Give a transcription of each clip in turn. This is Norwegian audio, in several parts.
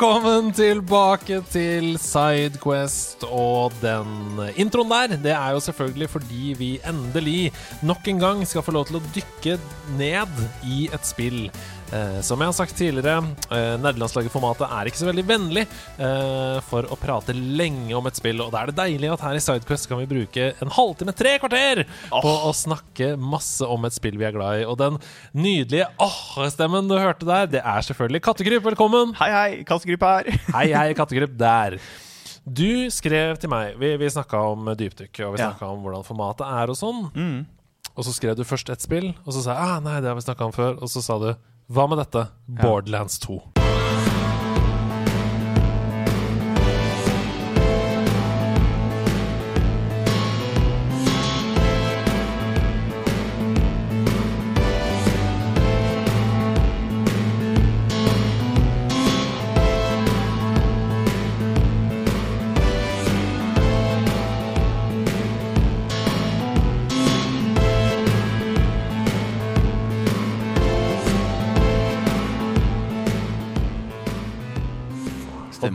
Velkommen tilbake til Sidequest. Og den introen der, det er jo selvfølgelig fordi vi endelig nok en gang skal få lov til å dykke ned i et spill. Eh, som jeg har sagt tidligere, nederlandslagerformatet nederlandslaget-formatet er ikke så veldig vennlig eh, for å prate lenge om et spill. Og da er det deilig at her i Sidequest kan vi bruke en halvtime, tre kvarter, på å snakke masse om et spill vi er glad i. Og den nydelige åh-stemmen du hørte der, det er selvfølgelig Kattekryp. Velkommen! Hei, hei. Kattegruppe her. Hei, hei, Kattegrupp der. Du skrev til meg Vi, vi snakka om dypdykk, og vi Ja. om hvordan formatet er og sånn. Mm. Og så skrev du først et spill, og så sa jeg ah, nei, det har vi snakka om før. Og så sa du hva med dette? Borderlands 2.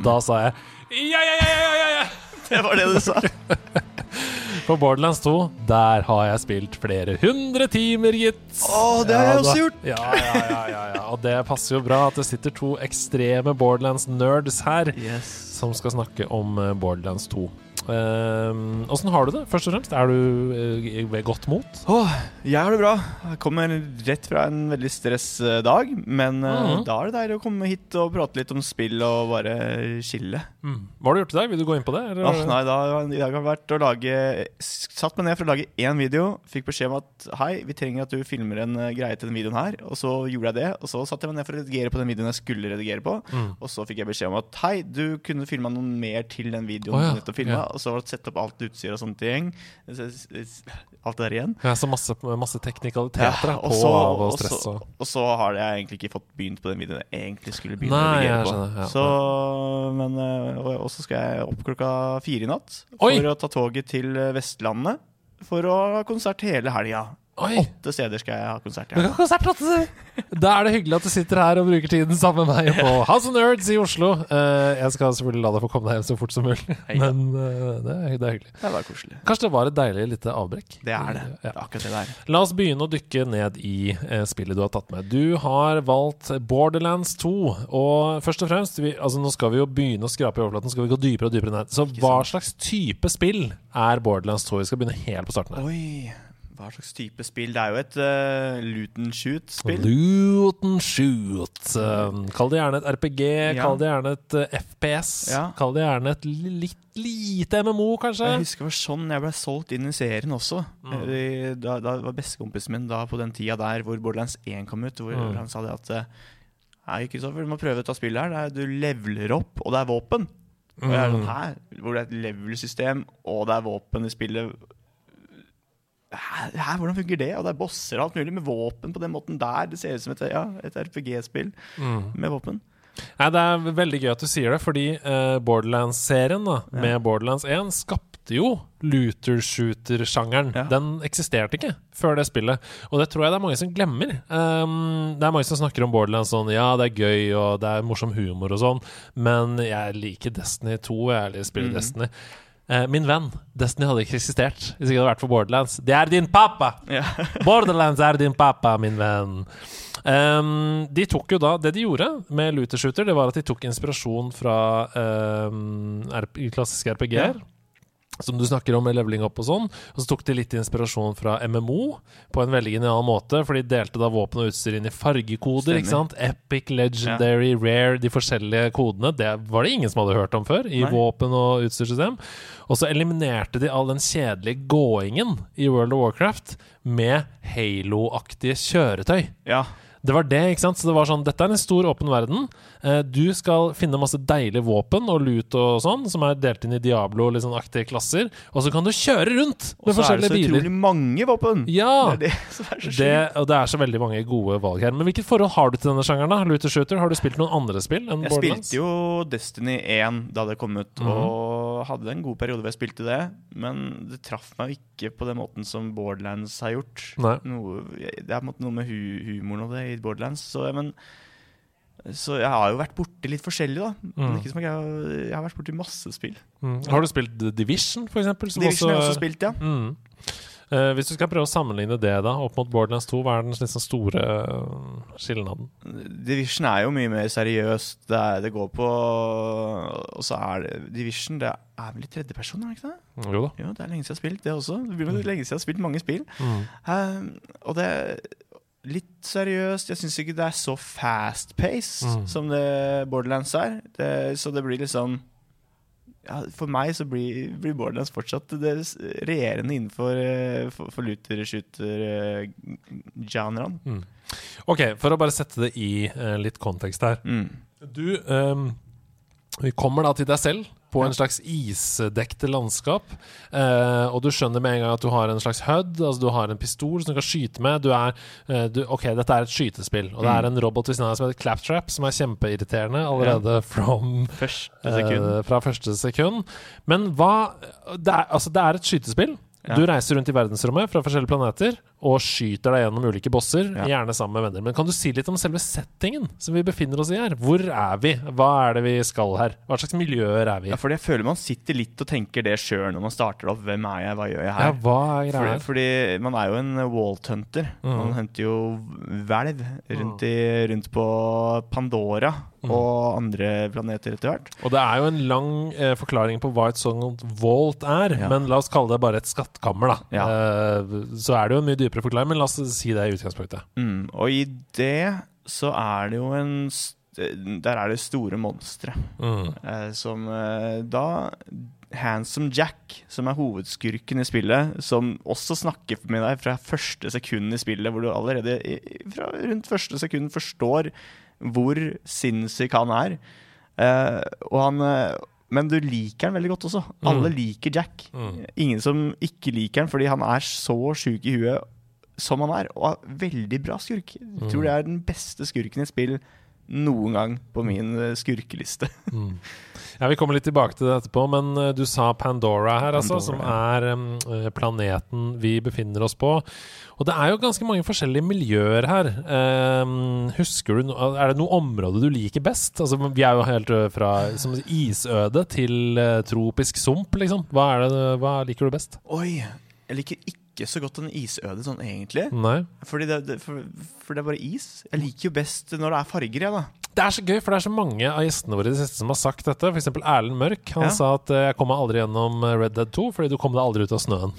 da sa jeg ja, ja, ja, ja, ja, ja! Det var det du sa. På Borderlands 2, der har jeg spilt flere hundre timer, gitt. Å, det har jeg også da- gjort. Ja, ja, ja, ja, ja. Og det passer jo bra at det sitter to ekstreme Borderlands-nerds her Yes. som skal snakke om eh, Borderlands 2. Åssen har du det, først og fremst? Er du eh, ved godt mot? Oh, jeg har det bra. Jeg kommer rett fra en veldig stressdag. Men eh, Mhm. da er det deilig å komme hit og prate litt om spill og bare chille. Hva har du gjort i dag? Vil du gå inn på det? Åh, nei, da, I dag har jeg vært å lage Satt meg ned for å lage én video. Fikk beskjed om at hei, vi trenger at du filmer en eh, greie til den videoen her. Og så gjorde jeg det. Og så satte jeg meg ned for å redigere på den videoen jeg skulle redigere på. Mm. Og så fikk jeg beskjed om at hei, du kunne filma noe mer til den videoen. Oh, ja, du filmet, ja. Og så var det sett opp alt utstyr og sånne ting. Alt det der igjen. Ja, så masse, masse teknikaliteter ja, på så- av og og så- stress og så har jeg egentlig ikke fått begynt på den videoen jeg egentlig skulle begynne Nei, å redigere på. ja. Så, men øh, Og så skal jeg opp klokka fire i natt Oi! for å ta toget til øh, Vestlandet for å ha konsert hele helga. Oi! Åtte steder skal jeg ha konsert Ja. Konsert, Da er det hyggelig at du sitter her og bruker tiden sammen med meg på House of Nerds i Oslo. Uh, jeg skal selvfølgelig la deg få komme deg hjem så fort som mulig, men uh, det, er, det er hyggelig. Det var koselig. Kanskje det var et deilig lite avbrekk? Det er det. Det er akkurat det det er. La oss begynne å dykke ned i uh, spillet du har tatt med. Du har valgt Borderlands 2. Og først og fremst, vi, altså nå skal vi jo begynne å skrape i overflaten. Skal vi gå dypere og dypere ned. Så hva slags type spill er Borderlands 2? Vi skal begynne helt på starten her. Oi, hva slags type spill? Det er jo et uh, loot and shoot-spill. Loot and shoot. Kall det gjerne et RPG, Ja. kall det gjerne et uh, FPS. Ja. Kall det gjerne et litt lite MMO, kanskje. Jeg husker det var sånn jeg ble solgt inn i serien også. Mm. Eh, Da, da var bestekompisen min da på den tida der hvor Borderlands 1 kom ut, hvor Mm. han sa det at eh, Nei, Kristoffer, du må prøve å ta spillet her. Er, du leveler opp, og det er våpen. Og jeg er sånn, Mm. Hæ? Hvor det er et level-system, og det er våpen i spillet. Hæ? Hæ? Hvordan funker det? Og det er bosser og alt mulig med våpen på den måten der. Det ser ut som et, ja, et RPG-spill Mm. med våpen. Nei, det er veldig gøy at du sier det, fordi uh, Borderlands-serien da, Ja. med Borderlands 1 skapte jo looter-shooter-sjangeren. Ja. Den eksisterte ikke før det spillet, og det tror jeg det er mange som glemmer. Um, det er mange som snakker om Borderlands sånn Ja, det er gøy, og det er morsom humor og sånn, men jeg liker Destiny 2, jeg liker spiller Mhm. Destiny. Eh, min venn, Destiny hadde ikke eksistert hvis ikke det hadde vært for Borderlands. Det er din pappa! Yeah. Borderlands er din pappa, min venn. Um, de tok jo da Det de gjorde med Looter Shooter, det var at de tok inspirasjon fra um, klassiske RPG-er. Som du snakker om med leveling opp og sånn. Og så tok de litt inspirasjon fra MMO på en veldig genial måte. For de delte da våpen og utstyr inn i fargekoder. ikke sant? Epic, legendary, rare, de forskjellige kodene. Det var det ingen som hadde hørt om før i Nei. våpen og utstyrssystem. Og så eliminerte de all den kjedelige gåingen i World of Warcraft med Halo-aktige kjøretøy. ja. Det var det, ikke sant? Så det var sånn Dette er en stor, åpen verden. Eh, du skal finne masse deilige våpen og lut og sånn, som er delt inn i Diablo- litt sånn klasser. Og så kan du kjøre rundt med forskjellige biler. Og så er det så biler. utrolig mange våpen! Ja! Det er det som er så Det, og det er så veldig mange gode valg her. Men hvilket forhold har du til denne sjangeren? da? Looter Shooter? Har du spilt noen andre spill enn Jeg Borderlands? spilte jo Destiny 1 da det kom ut, Mhm. og hadde en god periode hvor jeg spilte det. Men det traff meg ikke på den måten som Borderlands har gjort. Noe, det er på en måte noe med hu humoren og det i Borderlands. Så, men, så jeg har jo vært borti litt forskjellig, da. Men Mm. ikke som jeg, jeg har vært borti masse spill. Mm. Har du spilt Division, for eksempel? Division har jeg også- også spilt, ja. Mm. Uh, hvis du skal prøve å sammenligne det da opp mot Borderlands 2, hva er den liksom store uh, skilnaden? Division er jo mye mer seriøst. Det, er, det går på Og så er det Division Det er vel i tredjeperson, er det ikke det? Jo da. Jo, det er lenge siden jeg har spilt det også. Det blir vel lenge siden jeg har spilt mange spill. Mm. Uh, og det litt seriøst. Jeg syns ikke det er så fast-paced Mm. som det Borderlands er. Det, så det blir liksom ja, For meg så blir, blir Borderlands fortsatt det regjerende innenfor uh, for, for looter-shooter-genren. Mm. Ok, for å bare sette det i uh, litt kontekst her. Mm. Du um, Vi kommer da til deg selv på en slags isdekte landskap. eh, og du skjønner med en gang at du har en slags HUD, altså du har en pistol som du kan skyte med. Du er, eh, du, ok, dette er et skytespill, og det Mm. er en robot ved siden av som heter Claptrap, som er kjempeirriterende allerede from Første. Eh, fra første sekund. Men hva Det er, altså, det er et skytespill. Du reiser rundt i verdensrommet fra forskjellige planeter og skyter deg gjennom ulike bosser, Ja. gjerne sammen med venner. Men kan du si litt om selve settingen som vi befinner oss i her? Hvor er vi? Hva er det vi skal her? Hva slags miljøer er vi i? Ja, fordi jeg føler man sitter litt og tenker det sjøl når man starter opp. Hvem er jeg, hva gjør jeg her? Ja, hva er greia fordi, fordi man er jo en Walt Hunter. Mhm. Man henter jo hvelv rundt, i, rundt på Pandora Mhm. og andre planeter etter hvert. Og det er jo en lang eh, forklaring på hva et sånt vault er, Ja. men la oss kalle det bare et skattkammer, da. Ja. Eh, så er det jo en mye dypere forklaring, men la oss si det i utgangspunktet. Mm. Og i det så er det jo en Der er det store monstre. Mm. Eh, som eh, da Handsome Jack, som er hovedskurken i spillet, som også snakker med deg fra første sekund i spillet, hvor du allerede fra rundt første sekund forstår hvor sinnssyk han er. Eh, og han eh, Men du liker han veldig godt også. Alle liker Jack. Mm. Ingen som ikke liker han fordi han er så sjuk i huet som han er, og er veldig bra skurk. Jeg tror det er den beste skurken i spill noen gang på min eh, skurkeliste. Mm. Ja, Vi kommer litt tilbake til det etterpå, men eh, du sa Pandora her, altså, som er eh, planeten vi befinner oss på. Og det er jo ganske mange forskjellige miljøer her. Um, husker du, no Er det noe område du liker best? Altså, Vi er jo helt fra som isøde til uh, tropisk sump, liksom. Hva, er det, hva liker du best? Oi, jeg liker ikke så godt en isøde sånn egentlig. Nei? Fordi det, det, for, for det er bare is. Jeg liker jo best når det er farger, jeg, da. Det er så gøy, for det er så mange av gjestene våre i det siste som har sagt dette. F.eks. Erlend Mørk. Han Ja. sa at eh, 'jeg kommer aldri gjennom eh, Red Dead 2 fordi du kom deg aldri ut av snøen'.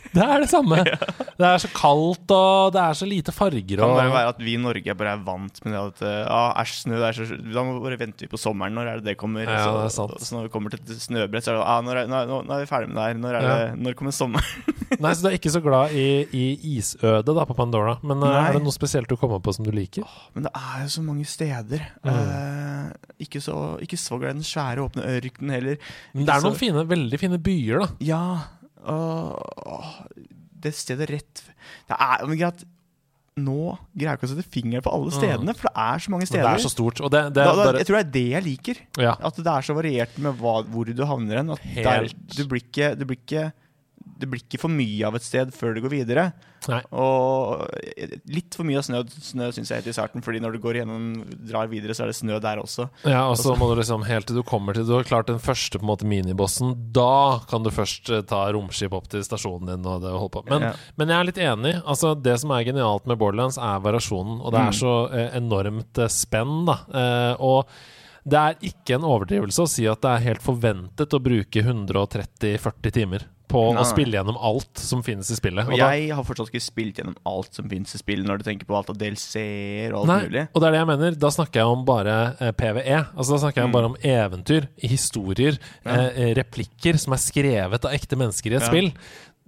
Det er det samme. Det er så kaldt, og det er så lite farger. Det kan Og, bare være at vi i Norge bare er vant med det at eh, ja, æsj, snø, det er så Da bare vente vi på sommeren. Når er det det kommer? Ja, så, det er sant. så når vi kommer til et snøbrett, så er det ah, når, er, nå, nå er vi ferdig med det her. Når, er Ja. det, når kommer sommeren? Nei, Så du er ikke så glad i, i isødet da på Pandora. Men eh, Nei. er det noe spesielt du kommer på som du liker? Åh, Men det er jo så mange steder. Mm. Eh, ikke, så, ikke så glad i den svære, åpne ørkenen heller. Men det er noen fine, veldig fine byer, da. Ja åh, Det stedet rett Det er jo greit Nå greier jeg ikke å sette fingeren på alle stedene, for det er så mange steder. Mm. det er så stort. Det, det da, da, jeg tror det er det jeg liker. ja. At det er så variert med hva, hvor du havner hen. At der, du, blir ikke, du blir ikke Det blir ikke for mye av et sted før du går videre. Nei. Og litt for mye snø, snø syns jeg helt i starten, Fordi når du går gjennom drar videre, så er det snø der også. Ja, og så må du liksom helt til du kommer til Du har klart den første på en måte minibossen. Da kan du først eh, ta romskip opp til stasjonen din og det og holde på. Men, Ja. men jeg er litt enig. Altså Det som er genialt med Borderlands, er variasjonen. Og det er Mm. så eh, enormt eh, spenn, da. Eh, og det er ikke en overdrivelse å si at det er helt forventet å bruke 130-40 timer på Nei. å spille gjennom alt som finnes i spillet. Og Og da- jeg har fortsatt ikke spilt gjennom alt som finnes i spillet, når du tenker på alt av DLC-er og alt Nei, mulig. og det er det jeg mener. Da snakker jeg om bare eh, PVE. Altså Da snakker jeg Mm. bare om eventyr, historier, Ja. eh, eh, replikker som er skrevet av ekte mennesker i et Ja. spill.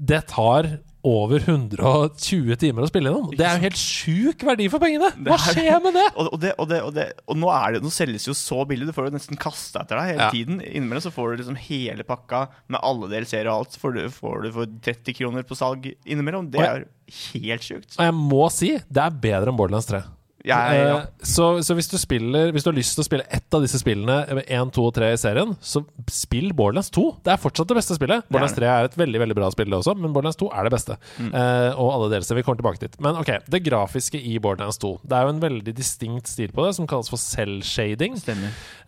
Det tar over 120 timer å spille gjennom. Det er jo helt sjuk verdi for pengene! Hva er- skjer med det? Og, det, og, det, og, det, og nå, er det, nå selges jo så billig. Du får jo nesten kasta etter deg hele Ja. tiden. Innimellom så får du liksom hele pakka med alle DLC-er og alt. Får du, får du for 30 kroner på salg innimellom. Det er helt sjukt. Og jeg må si, det er bedre enn Borderlands 3. Jeg, ja. Eh, så, så hvis du spiller Hvis du har lyst til å spille ett av disse spillene, 1, 2 og 3 i serien, så spill Borderlands 2. Det er fortsatt det beste spillet. Borderlands 3 er et veldig veldig bra spill, også, men Borderlands 2 er det beste. Mm. Uh, og alle delser. Vi kommer tilbake dit. Men ok, det grafiske i Borderlands 2. Det er jo en veldig distinkt stil på det, som kalles for cell-shading.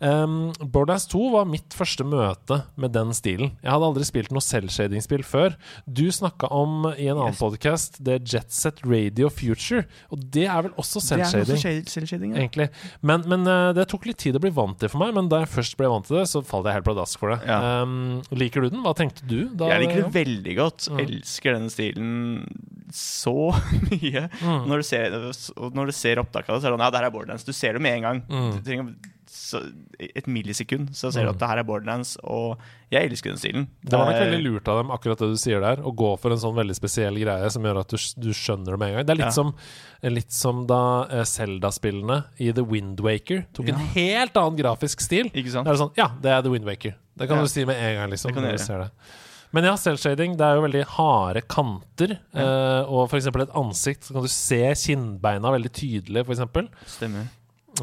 Um, Borderlands 2 var mitt første møte med den stilen. Jeg hadde aldri spilt noe cell-shading-spill før. Du snakka om i en annen Yes. podcast det Jet Set Radio Future, og det er vel også Det cell-shading? Også shade- Ja. egentlig. Men, men eh, det tok litt tid å bli vant til for meg. Men da jeg først ble vant til det, så falt jeg helt pladask for det. Ja. Um, liker du den? Hva tenkte du? Da, Jeg liker det veldig godt. Mm. Elsker denne stilen så mye. Mm. Når, du ser, og når du ser opptak av det, så er det sånn Ja, der er Borderlands. Du ser det med en gang. Mm. Du trenger så, et millisekund, så ser du Mm. at det her er Borderlands. Og jeg elsker den stilen. Det var nok veldig lurt av dem, akkurat det du sier der, å gå for en sånn veldig spesiell greie som gjør at du, du skjønner det med en gang. Det er litt, Ja. som, litt som da eh, Zelda-spillene i The Wind Waker tok en helt annen grafisk stil. Ikke sant? Det er sånn, Ja, det er The Wind Waker. Det kan Ja. du si med en gang. liksom Det kan du når du ser det. Men ja, selvshading det er jo veldig harde kanter. eh, og eksempel et ansikt, så kan du se kinnbeina veldig tydelig, for eksempel. Stemmer.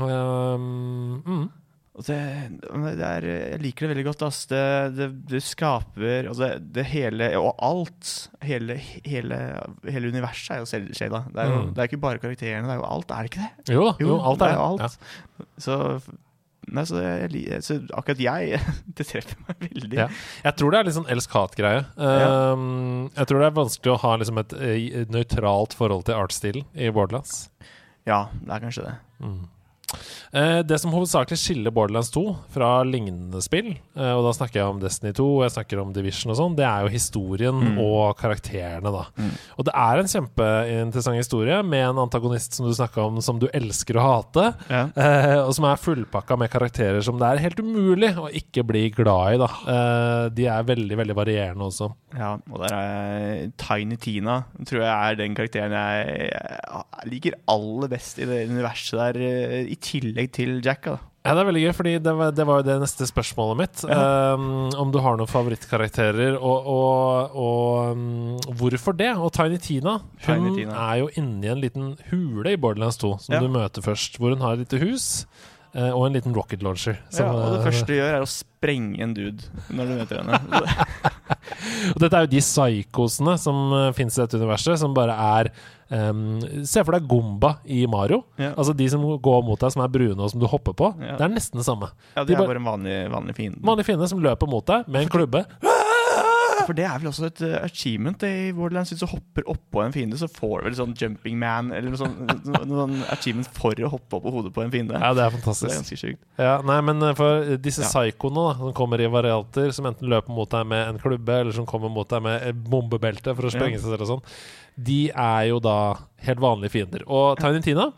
Um, mm. Og det, det er, jeg liker det veldig godt. Ass. Det, det, det skaper altså det, hele Og alt. Hele, hele, hele universet er jo selvshada. Det, er jo- Mm. det er ikke bare karakterene, det er jo alt, er det ikke det? Jo da, jo, alt er det. jo Ja. Så, nei, så, jeg, så akkurat jeg Det treffer meg veldig. Ja. Jeg tror det er litt sånn elsk-hat-greie. Um, jeg tror det er vanskelig å ha liksom et, et nøytralt forhold til artsstilen i Borderlands. Ja, det er kanskje det. Mm. Eh, det som hovedsakelig skiller Borderlands 2 fra lignende spill, eh, og da snakker jeg om Destiny 2 og jeg snakker om Division og sånn, det er jo historien Mm. og karakterene, da. Mm. Og det er en kjempeinteressant historie med en antagonist som du snakka om, som du elsker å hate, Ja. eh, og som er fullpakka med karakterer som det er helt umulig å ikke bli glad i, da. De er veldig, veldig varierende også. Ja, og der er Tiny Tina tror jeg er den karakteren jeg, liker aller best i det universet der, i tillegg til Jacka. Da. Ja, det er veldig gøy, fordi det var, det var jo det neste spørsmålet mitt. Ja. Um, om du har noen favorittkarakterer, og, og, og um, hvorfor det? Og Tiny Tina hun Tiny Tina. er jo inni en liten hule i Borderlands 2, som Ja. du møter først, hvor hun har et lite hus eh, og en liten rocket launcher. som, ja, og det eh, første du gjør, er å sprenge en dude når du møter henne. Og dette er jo de psykosene som uh, fins i dette universet, som bare er um, Se for deg Gomba i Mario. Ja. Altså de som går mot deg, som er brune og som du hopper på. Ja. Det er nesten det samme. Ja, De de er bare- en vanlig, vanlig fiende. Vanlig fiende som løper mot deg med en klubbe. For det er vel også et eh, achievement i Borderlands. Hvis du hopper oppå en fiende, så får du vel sånn jumping man, eller noe sånn, sånn achievement for å hoppe opp på hodet på en fiende. Ja, det er fantastisk. det er ganske sjukt. Ja, nei, men uh, for disse Ja. psykoene da, som kommer i varianter, som enten løper mot deg med en klubbe, eller som kommer mot deg med bombebelte for å sprenge Ja. seg selv og sånn, de er jo da helt vanlige fiender. Og Tiny Tina,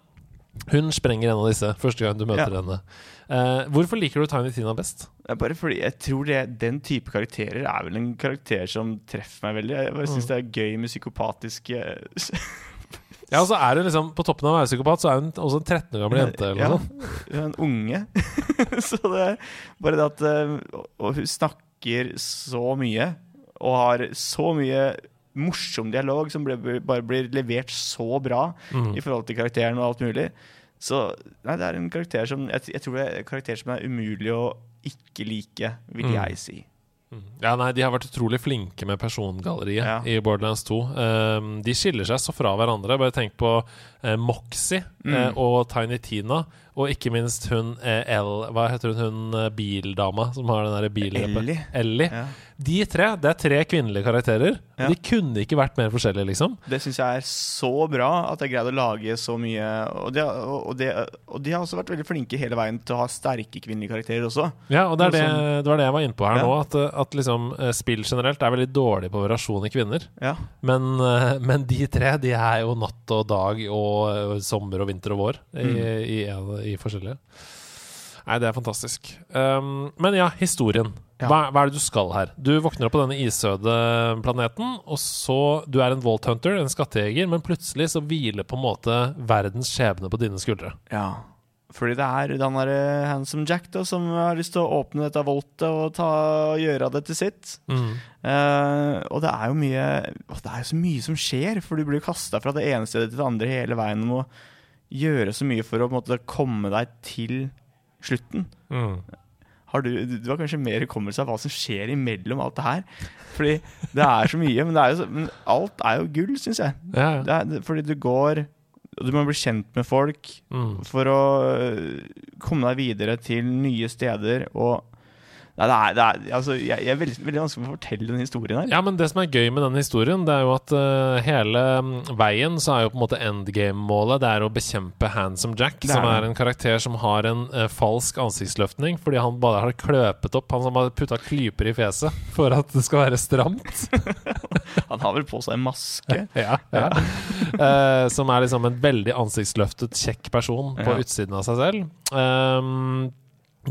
hun sprenger en av disse første gang du møter Ja. henne. Uh, hvorfor liker du Tiny Tina best? Bare fordi jeg tror det, den type karakterer er vel en karakter som treffer meg veldig. Jeg bare syns Mm. det er gøy med psykopatiske Ja, og så er hun liksom På toppen av å være psykopat, så er hun også en 13 år gammel jente. eller Ja, hun er en unge. så det er bare det at eh, Og hun snakker så mye, og har så mye morsom dialog som ble, bare blir levert så bra Mm. i forhold til karakteren og alt mulig. Så nei, det er en karakter som jeg, jeg tror det er en karakter som er umulig å ikke like, vil Mm. jeg si. Mm. Ja, nei, De har vært utrolig flinke med persongalleriet Ja. i Borderlands 2. Um, de skiller seg så fra hverandre. Bare tenk på uh, Moxie Mm. uh, og Tiny Tina. Og ikke minst hun uh, L Hva heter hun, hun bildama som har den derre billøpet? Ellie. Ellie. Ja. De tre, det er tre kvinnelige karakterer. Ja. De kunne ikke vært mer forskjellige, liksom. Det syns jeg er så bra at jeg greide å lage så mye. Og de, og, de, og de har også vært veldig flinke hele veien til å ha sterke kvinnelige karakterer også. Ja, og det, det, det var det jeg var inne på her Ja. nå. At, at liksom eh, spill generelt er veldig dårlig på variasjon i kvinner. Ja. Men, eh, men de tre de er jo natt og dag og eh, sommer og vinter og vår i, Mm. i, i, i forskjellige. Nei, det er fantastisk. Um, men ja, historien. Ja. Hva, hva er det du skal her? Du våkner opp på denne isøde planeten, og så Du er en Walt Hunter, en skattejeger, men plutselig så hviler på en måte verdens skjebne på dine skuldre. Ja. Fordi det er den derre Handsome Jack da, som har lyst til å åpne dette voltet og ta, gjøre det til sitt. Mm. Uh, og det er jo mye Det er jo så mye som skjer, for du blir kasta fra det ene stedet til det andre hele veien. om å gjøre så mye for å måte, komme deg til slutten. Mm. Har du, du har kanskje mer hukommelse av hva som skjer imellom alt det her. Fordi det er så mye, men, det er så, men alt er jo gull, syns jeg. Ja, ja. Er, fordi du går Du må bli kjent med folk Mm. for å komme deg videre til nye steder og Nei, det er, det er, altså, jeg, jeg er veldig, veldig vanskelig for å fortelle den historien her. Ja, men det som er gøy med den historien, det er jo at uh, hele mm, veien så er jo på en måte endgame-målet Det er å bekjempe Handsome Jack, er som er en karakter som har en uh, falsk ansiktsløftning fordi han bare har kløpet opp Han som har putta klyper i fjeset for at det skal være stramt. Han har vel på seg en maske. Ja, ja. uh, som er liksom en veldig ansiktsløftet, kjekk person på Ja. utsiden av seg selv. Ehm,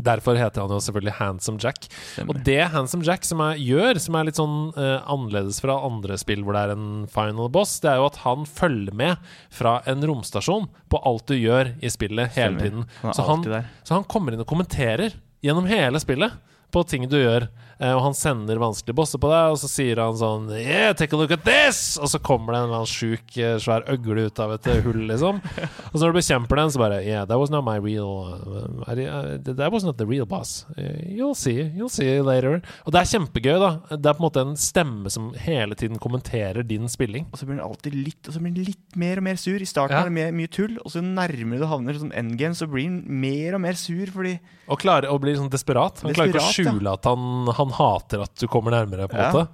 derfor heter han jo selvfølgelig Handsome Jack. Og det Handsome Jack som er, gjør, som er litt sånn uh, annerledes fra andre spill hvor det er en final boss, det er jo at han følger med fra en romstasjon på alt du gjør i spillet hele Stemmer. tiden. Han Så han, så han kommer inn og kommenterer gjennom hele spillet på ting du gjør. Eh, og han sender vanskelige bosser på deg, og så sier han sånn Yeah, take a look at this! Og så kommer det en eller annen sjuk, eh, svær øgle ut av et eh, hull, liksom. Og så når du bekjemper den, så bare Yeah, that was not my real uh, That was not the real boss. You'll see. You'll see later. Og det er kjempegøy, da. Det er på en måte en stemme som hele tiden kommenterer din spilling. Og så blir den alltid litt Og så blir den litt mer og mer sur. I starten Ja. er det mye, mye tull, og så nærmere du havner som endgame, så blir den mer og mer sur fordi Og klarer å bli sånn desperat. Han klarer ikke å skjule ja. at han, han hater at du kommer nærmere, på en Ja. måte.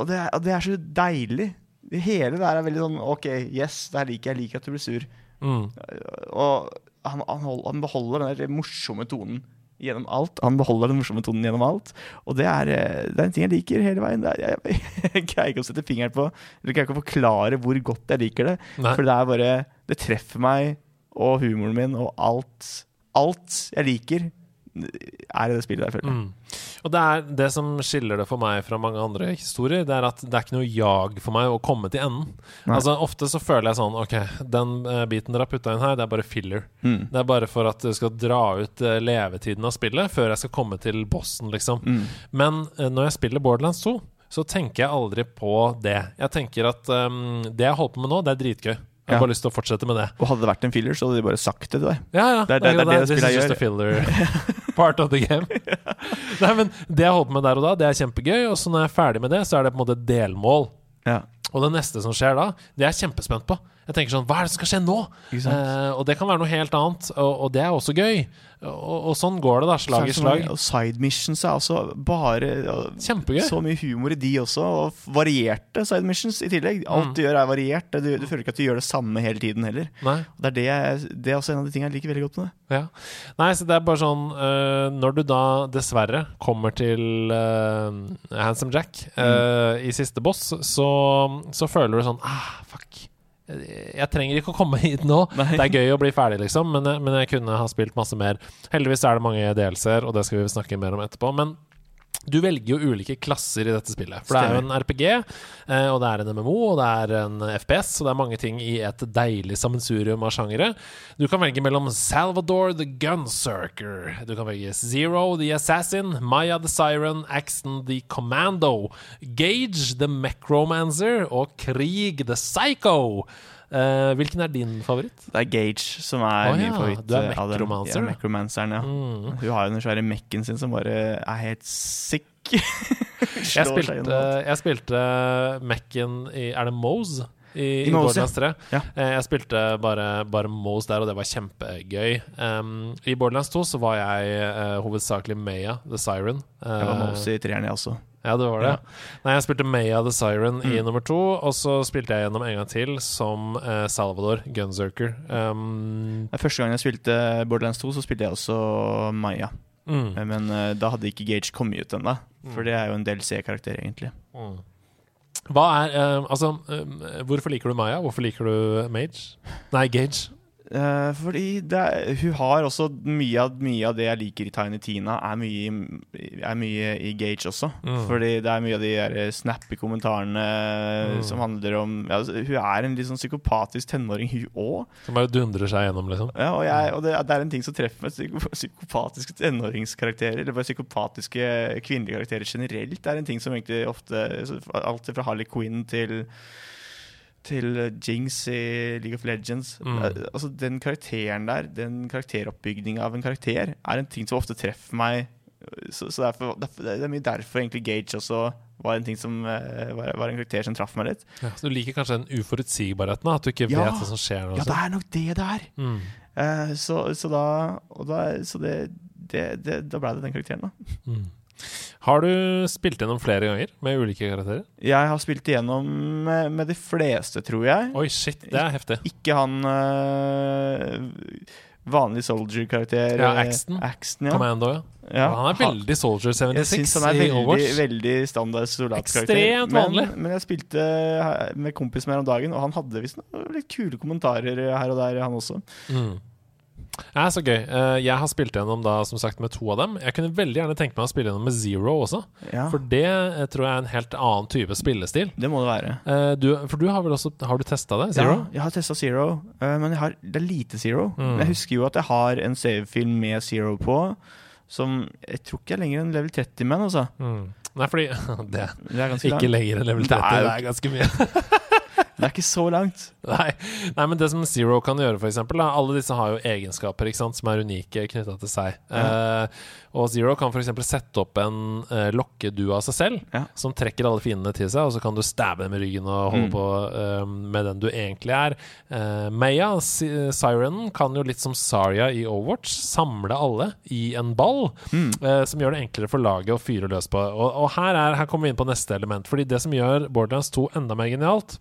Og det er, og det er så deilig. Det hele der er veldig sånn OK, yes, det her liker jeg. Jeg liker at du blir sur. Mm. Og han, han, hold, han beholder den der morsomme tonen gjennom alt. Han beholder den morsomme tonen gjennom alt. Og det er, eh, det er en ting jeg liker hele veien. Er, jeg, jeg greier ikke å sette fingeren på Eller greier ikke å forklare hvor godt jeg liker det. Nei. For det er bare Det treffer meg og humoren min og alt Alt jeg liker, er i det spillet der, føler jeg. Mm. Og det er det som skiller det for meg fra mange andre historier, det er at det er ikke noe jag for meg å komme til enden. Nei. Altså Ofte så føler jeg sånn Ok, den uh, biten dere har putta inn her, det er bare filler. Mm. Det er bare for at du skal dra ut uh, levetiden av spillet før jeg skal komme til bossen, liksom. Mm. Men uh, når jeg spiller Borderlands 2, så tenker jeg aldri på det. Jeg tenker at um, det jeg holder på med nå, det er dritgøy. Jeg har Ja. bare lyst til å fortsette med det. Og hadde det vært en filler, så hadde de bare sagt det til deg. Ja, ja. Det er- det er- det er det det spillet is jeg just a filler part of the game. Nei, men Det jeg holder på med der og da, det er kjempegøy. Og så når jeg er ferdig med det, så er det på en måte et delmål. Ja. Og det neste som skjer da, det er jeg kjempespent på. Jeg tenker sånn, Hva er det som skal skje nå? Eh, og det kan være noe helt annet, og, og det er også gøy. Og, og sånn går det, da. Slag i slag. Og side missions er altså bare Kjempegøy. Så mye humor i de også, og varierte side missions i tillegg. Alt Mm. du gjør, er variert. Du, du føler ikke at du gjør det samme hele tiden heller. Det er, det, det er også en av de tingene jeg liker veldig godt med det. Ja. Nei, så det er bare sånn uh, Når du da dessverre kommer til uh, Handsome Jack eh, i siste boss, så, så føler du sånn Ah, fuck. Jeg trenger ikke å komme hit nå. Nei. Det er gøy å bli ferdig, liksom, men, men jeg kunne ha spilt masse mer. Heldigvis er det mange delser, og det skal vi snakke mer om etterpå. Men du velger jo ulike klasser i dette spillet. For det er jo en RPG, eh, og det er en MMO, og det er en FPS, og det er mange ting i et deilig sammensurium av sjangere. Du kan velge mellom Salvador the Gunsurker, du kan velge Zero the Assassin, Maya the Siren, Axton the Commando, Gage the Macromancer og Krig the Psycho. Eh, hvilken er din favoritt? Det er Gage som er Å min ja, favoritt. du er eh. Necromancer, Ja, du. Ja. Mm. Hun har jo den svære mekken sin som bare er helt sick. Jeg spilte, jeg spilte Mekken i Er det Mose? I, i, Borderlands 3. Ja. Eh, Jeg spilte bare, bare Mose der, og det var kjempegøy. Um, I Borderlands 2 så var jeg uh, hovedsakelig Maya the Siren. Jeg var Mose i treeren, jeg også. Ja, det var det. Nei, jeg spilte Maya the Siren i Mm. nummer to, og så spilte jeg gjennom en gang til som eh, Salvador Gunzerker. Um, Første gang jeg spilte Borderlands 2, så spilte jeg også Maya. mm, Eh, Men uh, da hadde ikke Gage kommet ut ennå. For Mm. det er jo en DLC-karakter, egentlig. mm. Hva er uh, Altså, uh, hvorfor liker du Maya? Hvorfor liker du Mage? Nei, Gage. Eh, fordi det er, hun har også mye av, mye av det jeg liker i Tiny Tina, er mye, er mye i Gage også. Mm. Fordi det er mye av de der snappy kommentarene Mm. som handler om ja, altså, Hun er en litt sånn psykopatisk tenåring, hun òg. Som bare dundrer seg gjennom, liksom. Ja, og, jeg, og det, det er en ting som treffer meg. Psykopatiske tenåringskarakterer, eller bare psykopatiske kvinnelige karakterer generelt, det er en ting som egentlig ofte Alt fra Harley Quinn til til Jinx i League of Legends. Mm. Eh, Altså Den karakteren der, den karakteroppbygninga av en karakter, er en ting som ofte treffer meg. Så, så derfor, derfor, Det er mye derfor egentlig Gage også var en ting som eh, var, var en karakter som traff meg litt. Ja, så du liker kanskje den uforutsigbarheten? At du ikke Ja. vet hva som skjer? Ja, det er nok det det er! Mm. Uh, så, så da og da, Så det, det, det, da ble det den karakteren, da. Mm. Har du spilt gjennom flere ganger med ulike karakterer? Jeg har spilt igjennom med, med de fleste, tror jeg. Oi, shit, det er heftig. Ikke han øh, vanlig soldier-karakter. Ja, Axton. Axton ja. Commando, ja. ja. Han er veldig Soldier Jeg 76 syns han er veldig, Overwatch. veldig standard soldatkarakter. Men, men jeg spilte med kompis med her om dagen, og han hadde visst noen litt kule kommentarer her og der, han også. Mm. Er så gøy. Eh, Jeg har spilt gjennom da, som sagt, med to av dem. Jeg kunne veldig gjerne tenkt meg å spille gjennom med Zero også. Ja, For det eh, tror jeg er en helt annen type spillestil. det må det være. Eh, Du, for du har vel også Har du testa det? Zero? Ja, jeg har testa Zero, men har, det er lite Zero. Mm. Jeg husker jo at jeg har en savefilm med Zero på, som jeg tror ikke er lenger enn level 30 med, altså. Mm. Nei, fordi det Det er Ikke lenger enn level Det 30. er Det er ganske mye. Det er ikke så langt. Nei. Nei, men det som Zero kan gjøre, eksempel Alle disse har jo egenskaper sant, som er unike knytta til seg. Eh, og Zero kan f.eks. sette opp en eh, lokkedue av seg selv, Ja. som trekker alle fiendene til seg, og så kan du stabbe dem i ryggen og holde Mm. på eh, med den du egentlig er. Eh, Maya, Siren, Sirenen, kan jo litt som Saria i Overwatch, samle alle i en ball, Mm. eh, som gjør det enklere for laget å fyre løs på. Og, og her, er, her kommer vi inn på neste element, fordi det som gjør Borderlands 2 enda mer genialt,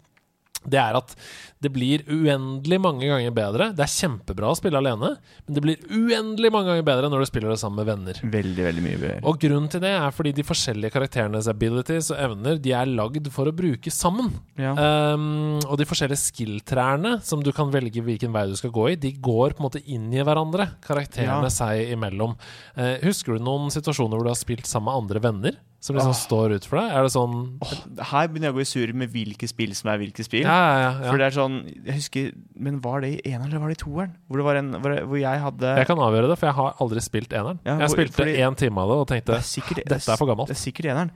det er at det blir uendelig mange ganger bedre. Det er kjempebra å spille alene, men det blir uendelig mange ganger bedre når du spiller det sammen med venner. Veldig, veldig mye bedre. Og grunnen til det er fordi de forskjellige karakterenes abilities og evner De er lagd for å bruke sammen. Ja. Um, og de forskjellige skill-trærne som du kan velge hvilken vei du skal gå i, de går på en måte inn i hverandre, karakterene Ja. seg imellom. Uh, husker du noen situasjoner hvor du har spilt sammen med andre venner? Som liksom oh. står ut for deg? Er det sånn oh, her begynner jeg å gå i surr med hvilke spill som er hvilke spill. Ja, ja, ja. For det er sånn Jeg husker Men var det i eneren eller var det i toeren? Hvor det var en Hvor, hvor jeg hadde Jeg kan avgjøre det, for jeg har aldri spilt eneren. Ja, jeg hvor- spilte fordi- én time av det og Det tenkte er sikkert dette er for gammelt. Det er sikkert eneren.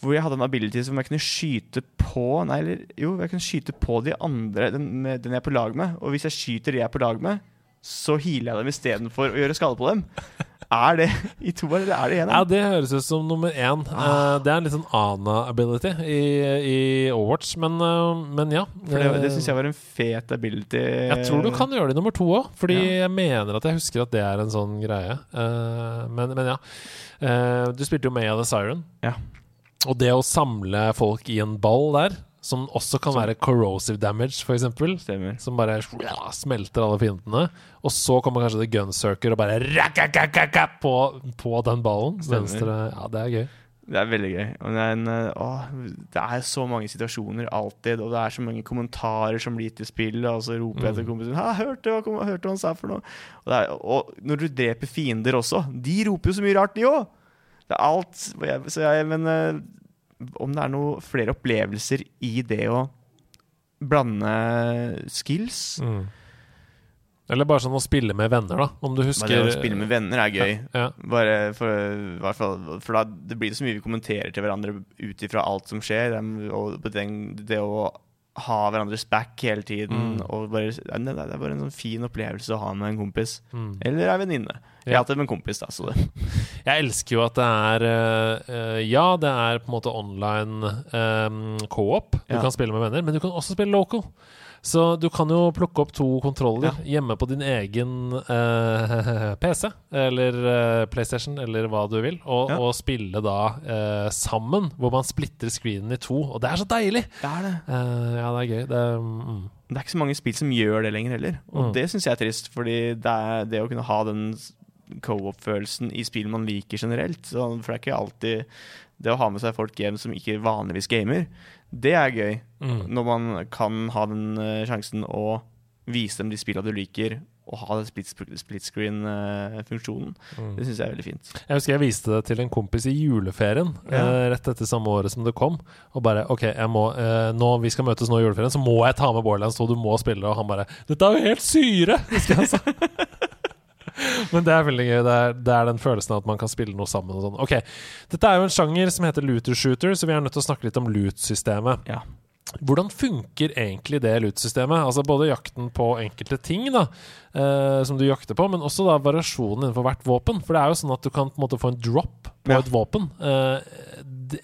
Hvor jeg hadde en ability som jeg kunne skyte på Nei, eller jo, jeg kunne skyte på de andre, den, den jeg er på lag med. Og hvis jeg skyter de jeg er på lag med, så healer jeg dem istedenfor å gjøre skade på dem. Er det i toeren, eller er det i Ja, det høres ut som nummer én. Ah. Eh, det er en litt sånn Ana-ability i, i Overwatch, men, eh, men ja. For det, det Eh, syns jeg var en fet ability. jeg tror du kan gjøre det i nummer to òg, fordi jeg mener at jeg husker at det er en sånn greie. Eh, men, men ja. Eh, du spilte jo Maya the Siren. Ja. Og det å samle folk i en ball der, som også kan være corrosive damage, f.eks. Som bare smelter alle fiendene. Og så kommer kanskje The Gunsurker og bare rakakakaka på, på den ballen. Venstre, ja, det er gøy. Det er veldig gøy. Og det, er en, eh, det er så mange situasjoner alltid, og det er så mange kommentarer som blir til spill, og så roper jeg til Mm. kompisen «Ha, 'Hørte hva hørte han sa for noe?' Og, det er, og når du dreper fiender også, de roper jo så mye rart, de òg! Det er alt. Jeg, så jeg, men eh, om det er noe flere opplevelser i det å blande skills Mm. Eller bare sånn å spille med venner, da. Om du husker det å spille med venner er gøy. Ja. Bare for, for da det blir så mye vi kommenterer til hverandre ut ifra alt som skjer. Og den, det å ha hverandres back hele tiden. Mm. Og bare, det, er, bare en sånn fin opplevelse å ha med en kompis. Mm. Eller ei venninne. Jeg har hatt det med en kompis, da. Så det. Jeg elsker jo at det er eh, Ja, det er på en måte online um, co-op. Du Ja. kan spille med venner, men du kan også spille local. Så du kan jo plukke opp to kontroller hjemme på din egen eh, PC, eller eh, PlayStation, eller hva du vil, og, Ja. og spille da eh, sammen, hvor man splitter screenen i to. Og det er så deilig! Det er det. Eh, ja, det er gøy. Det, mm. Det er ikke så mange spill som gjør det lenger heller. Og Mm. det syns jeg er trist, fordi det, er, det å kunne ha den co-op-følelsen i spill man liker generelt så, For det er ikke alltid Det å ha med seg folk hjem som ikke vanligvis gamer, det er gøy. Mm. Når man kan ha den uh, sjansen å vise dem de spillene du liker, og ha den split, split screen-funksjonen. Mm. Det syns jeg er veldig fint. Jeg husker jeg viste det til en kompis i juleferien, Ja. uh, rett etter samme året som det kom. Og bare OK, jeg må, eh, nå, vi skal møtes nå i juleferien, så må jeg ta med Borderlands 2. Du må spille det. Og han bare 'Dette er jo helt syre!' husker jeg sa. Men det er veldig gøy. Det er, det er den følelsen av at man kan spille noe sammen. og sånn Ok, Dette er jo en sjanger som heter looter shooter, så vi er nødt til å snakke litt om loot-systemet. Ja. Hvordan funker egentlig det loot-systemet? Altså Både jakten på enkelte ting da eh, som du jakter på, men også da variasjonen innenfor hvert våpen. For det er jo sånn at du kan på en måte få en drop på Ja. et våpen. Eh,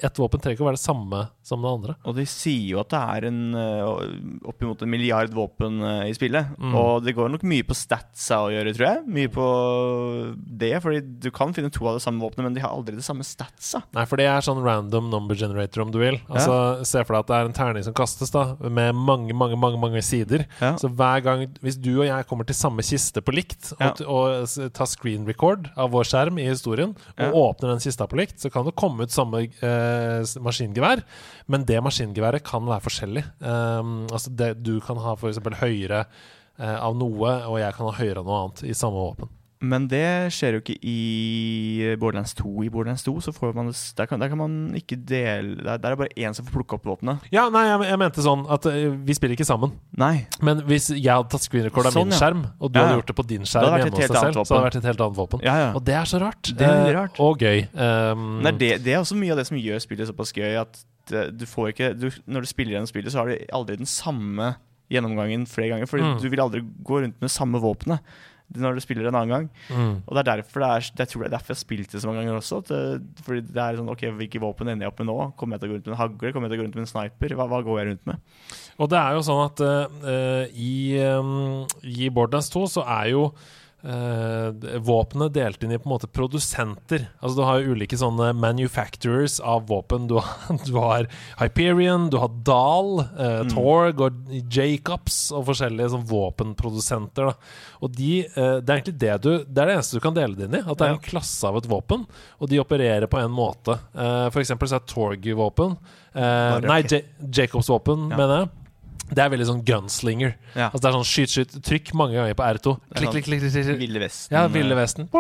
et våpen trenger ikke å være det samme som det andre. Og de sier jo at det er en uh, oppimot en milliard våpen eh, i spillet. Mm. Og det går nok mye på statsa å gjøre, tror jeg. Mye på det, fordi du kan finne to av det samme våpenet, men de har aldri det samme statsa. Nei, for det er sånn random number generator, om du vil. Altså, Se for deg at det er en terning som kastes, da med mange, mange, mange, mange sider. Ja. Så hver gang Hvis du og jeg kommer til samme kiste på likt, Ja. og, og ta screen record av vår skjerm i historien, og Ja. åpner den kista på likt, så kan det komme ut samme eh, maskingevær. Men det maskingeværet kan være forskjellig. Um, altså det, du kan ha f.eks. høyere eh, av noe, og jeg kan ha høyere av noe annet i samme våpen. Men det skjer jo ikke i Borderlands 2. I Borderlands 2 så får man der, kan, der kan man ikke dele Der, der er det bare én som får plukke opp våpenet. Ja, nei, jeg, jeg mente sånn at eh, vi spiller ikke sammen. Nei. Men hvis jeg hadde tatt screen record av Sånn, min skjerm, og du Ja, hadde gjort det på din skjerm det hjemme hos deg selv, så hadde det vært et helt annet våpen. Ja, ja. Og det er så rart. Det er rart. Eh, og gøy. Um, er, det, det er også mye av det som gjør spillet såpass gøy, at du får ikke du, Når du spiller gjennom spillet, så har du aldri den samme gjennomgangen flere ganger. Fordi Mm. du vil aldri gå rundt med samme våpenet når du spiller en annen gang. mm. Og det er derfor det er, jeg tror det er derfor jeg har spilt det så mange ganger også. At fordi det er sånn OK, hvilke våpen ender jeg opp med nå? Kommer jeg til å gå rundt med en hagle? Kommer jeg til å gå rundt med en sniper? Hva, hva går jeg rundt med? Og det er jo sånn at uh, i, um, i Borderlands 2 så er jo våpenet delt inn i på en måte produsenter. Altså Du har jo ulike sånne manufacturers av våpen. Du har, du har Hyperion, du har Dahl, eh, Mm. Torg og Jacobs og forskjellige sånn våpenprodusenter. da Og de, eh, Det er egentlig det du Det er det eneste du kan dele det inn i. At det er en klasse av et våpen, og de opererer på en måte. Eh, for eksempel så er Torg-våpen eh, Nei, rakett. Jacobs våpen, Ja. mener jeg. Det er veldig sånn gunslinger. Ja. Altså Det er sånn skyt, skyt, trykk mange ganger på R2. Det er Klikk, sånn klikk, klikk, klikk, klikk. Ville Vesten. Ja, Ville Vesten.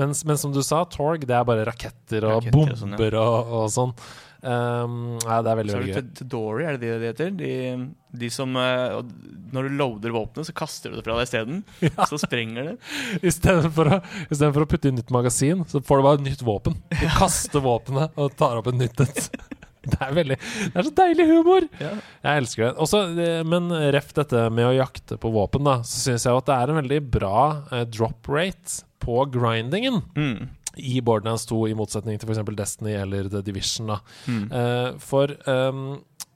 Mens, men som du sa, Torg, det er bare raketter og Raketter og sånn, ja. bomber og, og sånn. Um, ja, det er veldig, veldig gøy. Dory, er det det det heter? De, de som uh, Når du loader våpenet, så kaster du det fra deg isteden. Så sprenger det. Istedenfor å, i for å putte inn nytt magasin, så får du bare et nytt våpen. Du kaster våpenet og tar opp et nytt et. Det er veldig Det er så deilig humor! Ja. Jeg elsker det. Også, eh, men ref dette med å jakte på våpen, da, så syns jeg at det er en veldig bra eh, drop rate på grindingen Mm. i Borderlands 2, i motsetning til f.eks. Destiny eller The Division. Da. Mm. Uh, for um,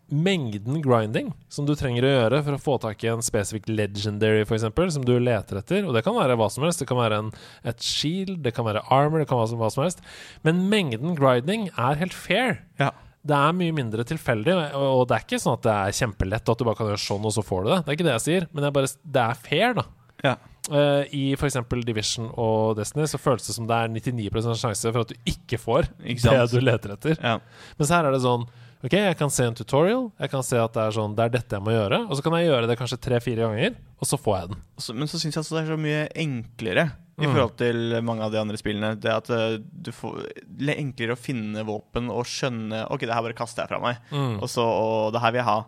mengden grinding som du trenger å gjøre for å få tak i en spesifikk legendary, eksempel, som du leter etter, og det kan være hva som helst, det kan være en, et shield, det kan være armor, det kan være hva som helst, men mengden grinding er helt fair. Ja. Det er mye mindre tilfeldig, og det er ikke sånn at det er kjempelett, at du bare kan gjøre sånn, og så får du det. Det er ikke det jeg sier, men jeg bare, det er fair, da. Ja. Uh, I f.eks. Division og Destiny så føles det som det er 99% sjanse for at du ikke får Ikke det du leter etter. Ja. Mens her er det sånn Ok, jeg kan se en tutorial, jeg kan se at det er sånn Det er dette jeg må gjøre, og så kan jeg gjøre det kanskje tre-fire ganger, og så får jeg den. Men så syns jeg altså det er så mye enklere i Mm. forhold til mange av de andre spillene. Det at eh, du får det er enklere å finne våpen og skjønne Ok, det her bare kaster jeg fra meg, Mm. og, så, og det her vil jeg ha.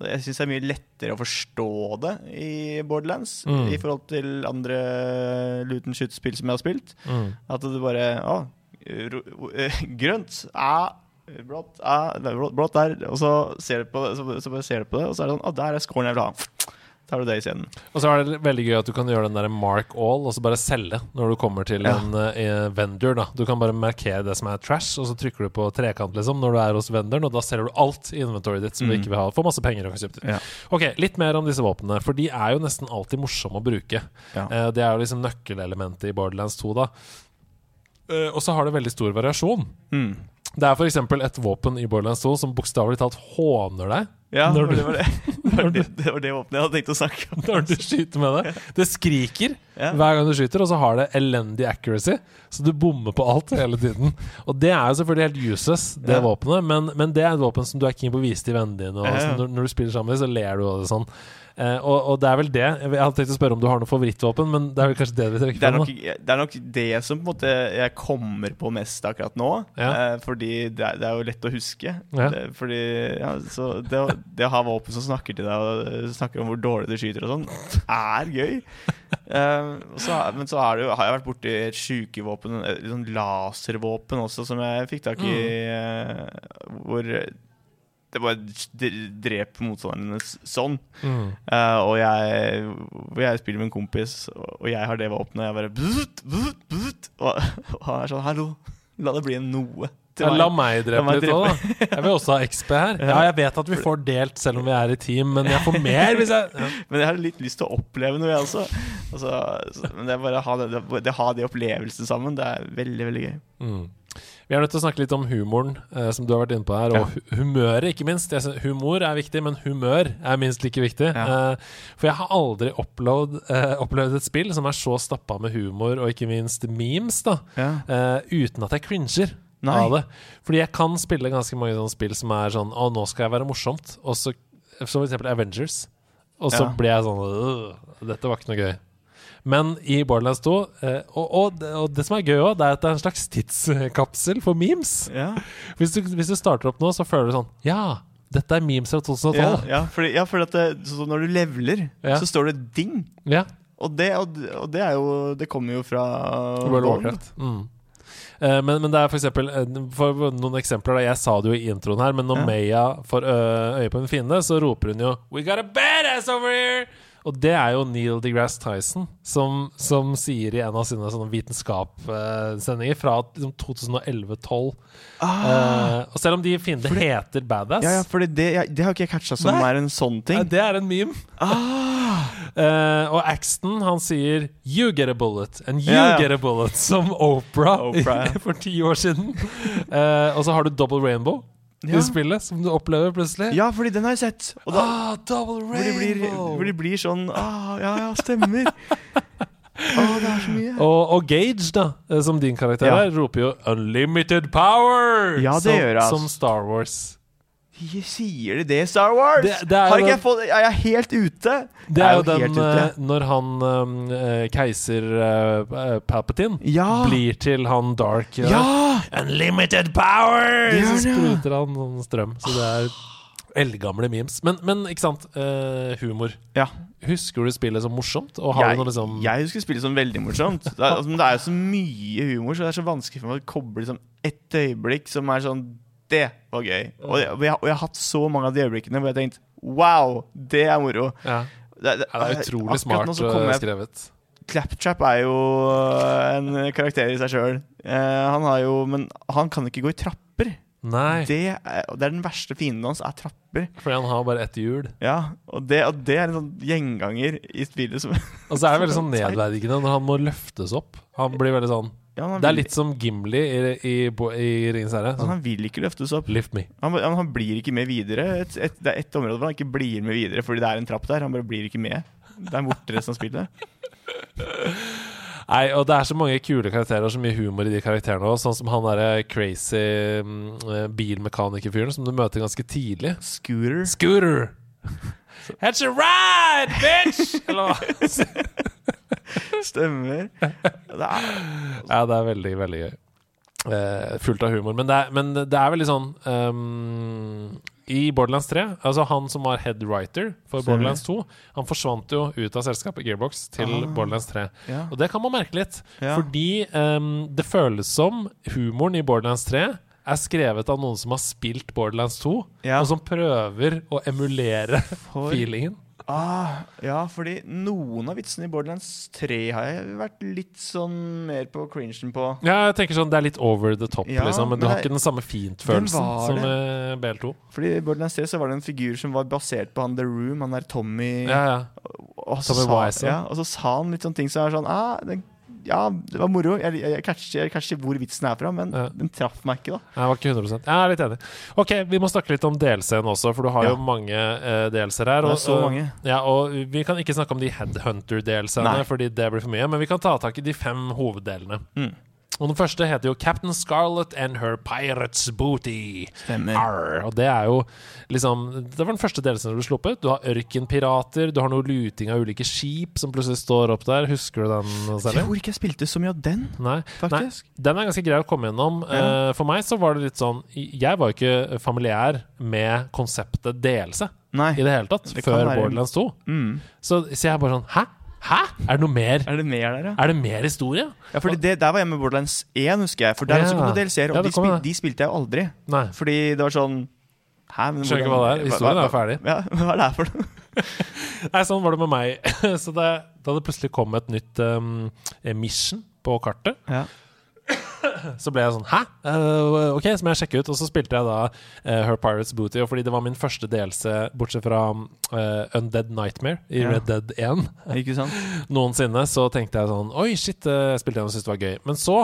Og Jeg syns det er mye lettere å forstå det i Borderlands Mm. i forhold til andre luten shoot-spill som jeg har spilt. Mm. At du bare Å, eh, grønt. Ah, Blått, ah, blått, der. Og så ser du på det, så, så bare ser du på det, og så er det sånn Å, der er scoren jeg vil ha. Tar du det isteden. Og så er det veldig gøy at du kan gjøre den der mark all, og så bare selge når du kommer til Ja. en uh, vendor. da Du kan bare markere det som er trash, og så trykker du på trekant liksom når du er hos vendoren, og da selger du alt i inventoryet ditt som du Mm. ikke vil ha. Får masse penger og kan kjøpe. Ja. Ok, litt mer om disse våpnene, for de er jo nesten alltid morsomme å bruke. Ja. Uh, det er jo liksom nøkkelelementet i Borderlands 2, da. Uh, og så har det veldig stor variasjon. Mm. Det er f.eks. et våpen i Borderlands 2 som bokstavelig talt håner deg Ja, Når du- det var det, det, var det, det var det våpenet jeg hadde tenkt å snakke om. når du skyter med det. Det skriker Ja. hver gang du skyter, og så har det elendig accuracy. Så du bommer på alt hele tiden. Og det er jo selvfølgelig helt useless, det Ja. våpenet, men, men det er et våpen som du er keen på å vise til vennene dine. Og Ja, når, når du spiller sammen med dem, så ler du av det sånn. Eh, og, og det er vel det. Jeg hadde tenkt å spørre om du har noe favorittvåpen, men det er vel kanskje det vi trekker er, fram. det er nok det som på en måte jeg kommer på mest akkurat nå. Ja. Eh, fordi det er, det er jo lett å huske. Ja. Det, fordi ja, så det, å- ha våpen som snakker til deg og eh, snakker om hvor dårlig du skyter og sånn, er gøy. Uh, så, men så jo, har jeg vært borti et sjukevåpen, et sånn laservåpen også, som jeg fikk tak i. eh, hvor det bare dreper motstanderen hennes sånn. Mm. Uh, og jeg, jeg spiller med en kompis, og jeg har det våpenet, og jeg bare bzzt, bzzt, bzzt, og, og han er sånn Hallo, la det bli en noe Ja, la meg drepe La meg litt òg, da. Jeg vil også ha XP her. Ja, jeg vet at vi får delt selv om vi er i team, men jeg får mer hvis jeg ja. Men jeg har litt lyst til å oppleve noe, jeg også. Altså, så, men det er bare å ha det, det, det, ha de opplevelsene sammen, det er veldig, veldig gøy. Mm. Vi er nødt til å snakke litt om humoren, eh, som du har vært inne på her. Og Ja. hu humøret, ikke minst. Synes, humor er viktig, men humør er minst like viktig. Ja. Eh, for jeg har aldri opplevd, eh, opplevd et spill som er så stappa med humor, og ikke minst memes, da, Ja. eh, uten at jeg cringer. Nei. Av det. Fordi jeg kan spille ganske mange sånne spill som er sånn Å, nå skal jeg være morsomt. Og så, for eksempel Avengers. Og så ble jeg sånn «Øh, Dette var ikke noe gøy. Men i Borderlands 2 eh, og, og, det- og det som er gøy òg, det er at det er en slags tidskapsel for memes. Ja. Hvis du, hvis du starter opp nå, så føler du sånn Ja, dette er memes fra 2012. Ja, ja, for, ja, for det, når du leveler, så står det ding. Ja, Og det, og, det jo Det kommer jo fra World of. Warcraft. Mm. Eh, men, men det er for eksempel eh, For noen eksempler, da jeg sa det jo i introen her, men når Ja. Maya får øye på en fiende, så roper hun jo 'We got a badass over here!' Og det er jo Neil deGrasse Tyson som, som sier i en av sine sånne vitenskapssendinger fra liksom 2011-12. Ah, og selv om de fiendene heter Badass ja, ja, fordi det, ja, det har ikke jeg catcha som Nei. er en sånn ting. ja, Det er en meme. Ah, Uh, og Axton han sier 'You get a bullet', and 'you Ja, ja. get a bullet', som Oprah, Oprah, for ti år siden. Uh, og så har du Double Rainbow Ja. i spillet, som du opplever plutselig. ja, fordi den har jeg sett. Og da, ah, double hvor, de blir, rainbow! hvor de blir sånn ah, Ja, ja, stemmer. Å, det er så mye. og, og Gage, da, eh, som din karakter Ja. er, roper jo 'Unlimited power!' Ja, det som, gjør jeg, som altså. Star Wars. Sier de det, i Star Wars? Det- det er den- jeg fått Er jeg helt ute? Det er jo den eh, når han eh, keiser uh, Palpatine Ja! blir til han Dark. Ja! Unlimited power! Det Så spruter han sånn strøm. Så det er eldgamle memes. Men, men ikke sant, uh, humor. Ja. Husker du spillet som morsomt? Jeg, liksom jeg husker spillet som veldig morsomt. Det er, altså, men det er jo så mye humor, så det er så vanskelig for meg å koble liksom, et øyeblikk som er sånn Det var gøy. Og jeg, og, jeg, og jeg har hatt så mange av de øyeblikkene hvor jeg har tenkt Wow, det er moro. ja. Det, det, det er utrolig smart eh, jeg- skrevet. Claptrap er jo en karakter i seg sjøl. han har jo Men han kan ikke gå i trapper. Nei, Det er, det er den verste fienden hans, er trapper. fordi han har bare ett hjul. Ja, og det, og det er en sånn gjenganger i spillet som Og så er det veldig sånn nedverdigende når han må løftes opp. Han blir veldig sånn ja, Det er vil- litt som Gimli i, i, i, i Ringens herre. Sånn, han vil ikke løftes opp. Lift me. Han, han, han blir ikke med videre. Et, et, det er ett område hvor han ikke blir med videre fordi det er en trapp der. Han bare blir ikke med. Det er borte resten av spillet. Nei, og det er så mange kule karakterer og så mye humor i de karakterene òg. Sånn som han derre crazy mm, eh, bilmekanikerfyren som du møter ganske tidlig. Scooter. Scooter! That's a ride, bitch! Eller hva? Stemmer. Det er, Ja, det er veldig, veldig gøy. Uh, fullt av humor. Men det er, men det er veldig sånn um, I Borderlands 3, altså han som var head writer for Stemmer. Borderlands 2, han forsvant jo ut av selskapet Gearbox til Ah. Borderlands 3. ja. Og det kan man merke litt. Ja. Fordi um, det føles som humoren i Borderlands 3 er skrevet av noen som har spilt Borderlands 2, Ja. og som prøver å emulere For- feelingen. Ah, ja, fordi noen av vitsene i Borderlands 3 har jeg vært litt sånn mer på cringen på. Ja, jeg tenker sånn Det er litt over the top, Ja, liksom, men, men du har ikke den samme fint-følelsen som det? BL2. Fordi i Borderlands 3 så var det en figur som var basert på han The Room, han der Tommy Ja, ja. og så Tommy sa, Wiseau. ja, og så sa han litt sånne ting som er sånn ah, den, ja, det var moro. Jeg, jeg, jeg catcher jeg hvor vitsen er fra, men Ja. den traff meg ikke, da. Jeg var ikke 100 Jeg er litt enig. Ok, Vi må snakke litt om DLC-en også, for du har Ja. jo mange uh, DLC-er her. Det er og- så og- mange. Ja, og Vi kan ikke snakke om de Headhunter-DLC-ene, fordi det blir for mye. Men vi kan ta tak i de fem hoveddelene. Mm. Og Den første heter jo Captain Scarlet and Her Pirates Booty. Arr, og det er jo liksom Det var den første delelsen som ble sluppet. Du har ørkenpirater, du har noe luting av ulike skip som plutselig står opp der. Husker du den? Jeg Sally? tror ikke jeg spilte så mye av den, Nei. faktisk. Nei, den er ganske grei å komme gjennom. Ja. Eh, for meg så var det litt sånn Jeg var jo ikke familiær med konseptet delelse Nei. i det hele tatt Det før Borderlands 2. Mm. Så, så jeg bare sånn Hæ? Hæ? Er det noe mer? Er det mer der, ja? Er det mer historie? Ja, fordi det, Der var jeg med Borderlands 1, husker jeg. For der Ja. også kom det DLC-er, og Ja, de, det kom spil, de spilte jeg jo aldri. Nei. Fordi det var sånn Hæ? Men Skjønner ikke hva det er. Historien er ferdig. Ja, Hva er det her for noe? Nei, sånn var det med meg. så det, da det plutselig kom et nytt um, mission på kartet, Ja. Så ble jeg sånn Hæ? Uh, ok, så må jeg sjekke ut. Og så spilte jeg da uh, Her Pirates Booty, og fordi det var min første delelse, bortsett fra uh, Undead Nightmare i Ja. Red Dead 1 Ikke sant? noensinne, så tenkte jeg sånn Oi, shit, jeg spilte den og syntes det var gøy. Men så,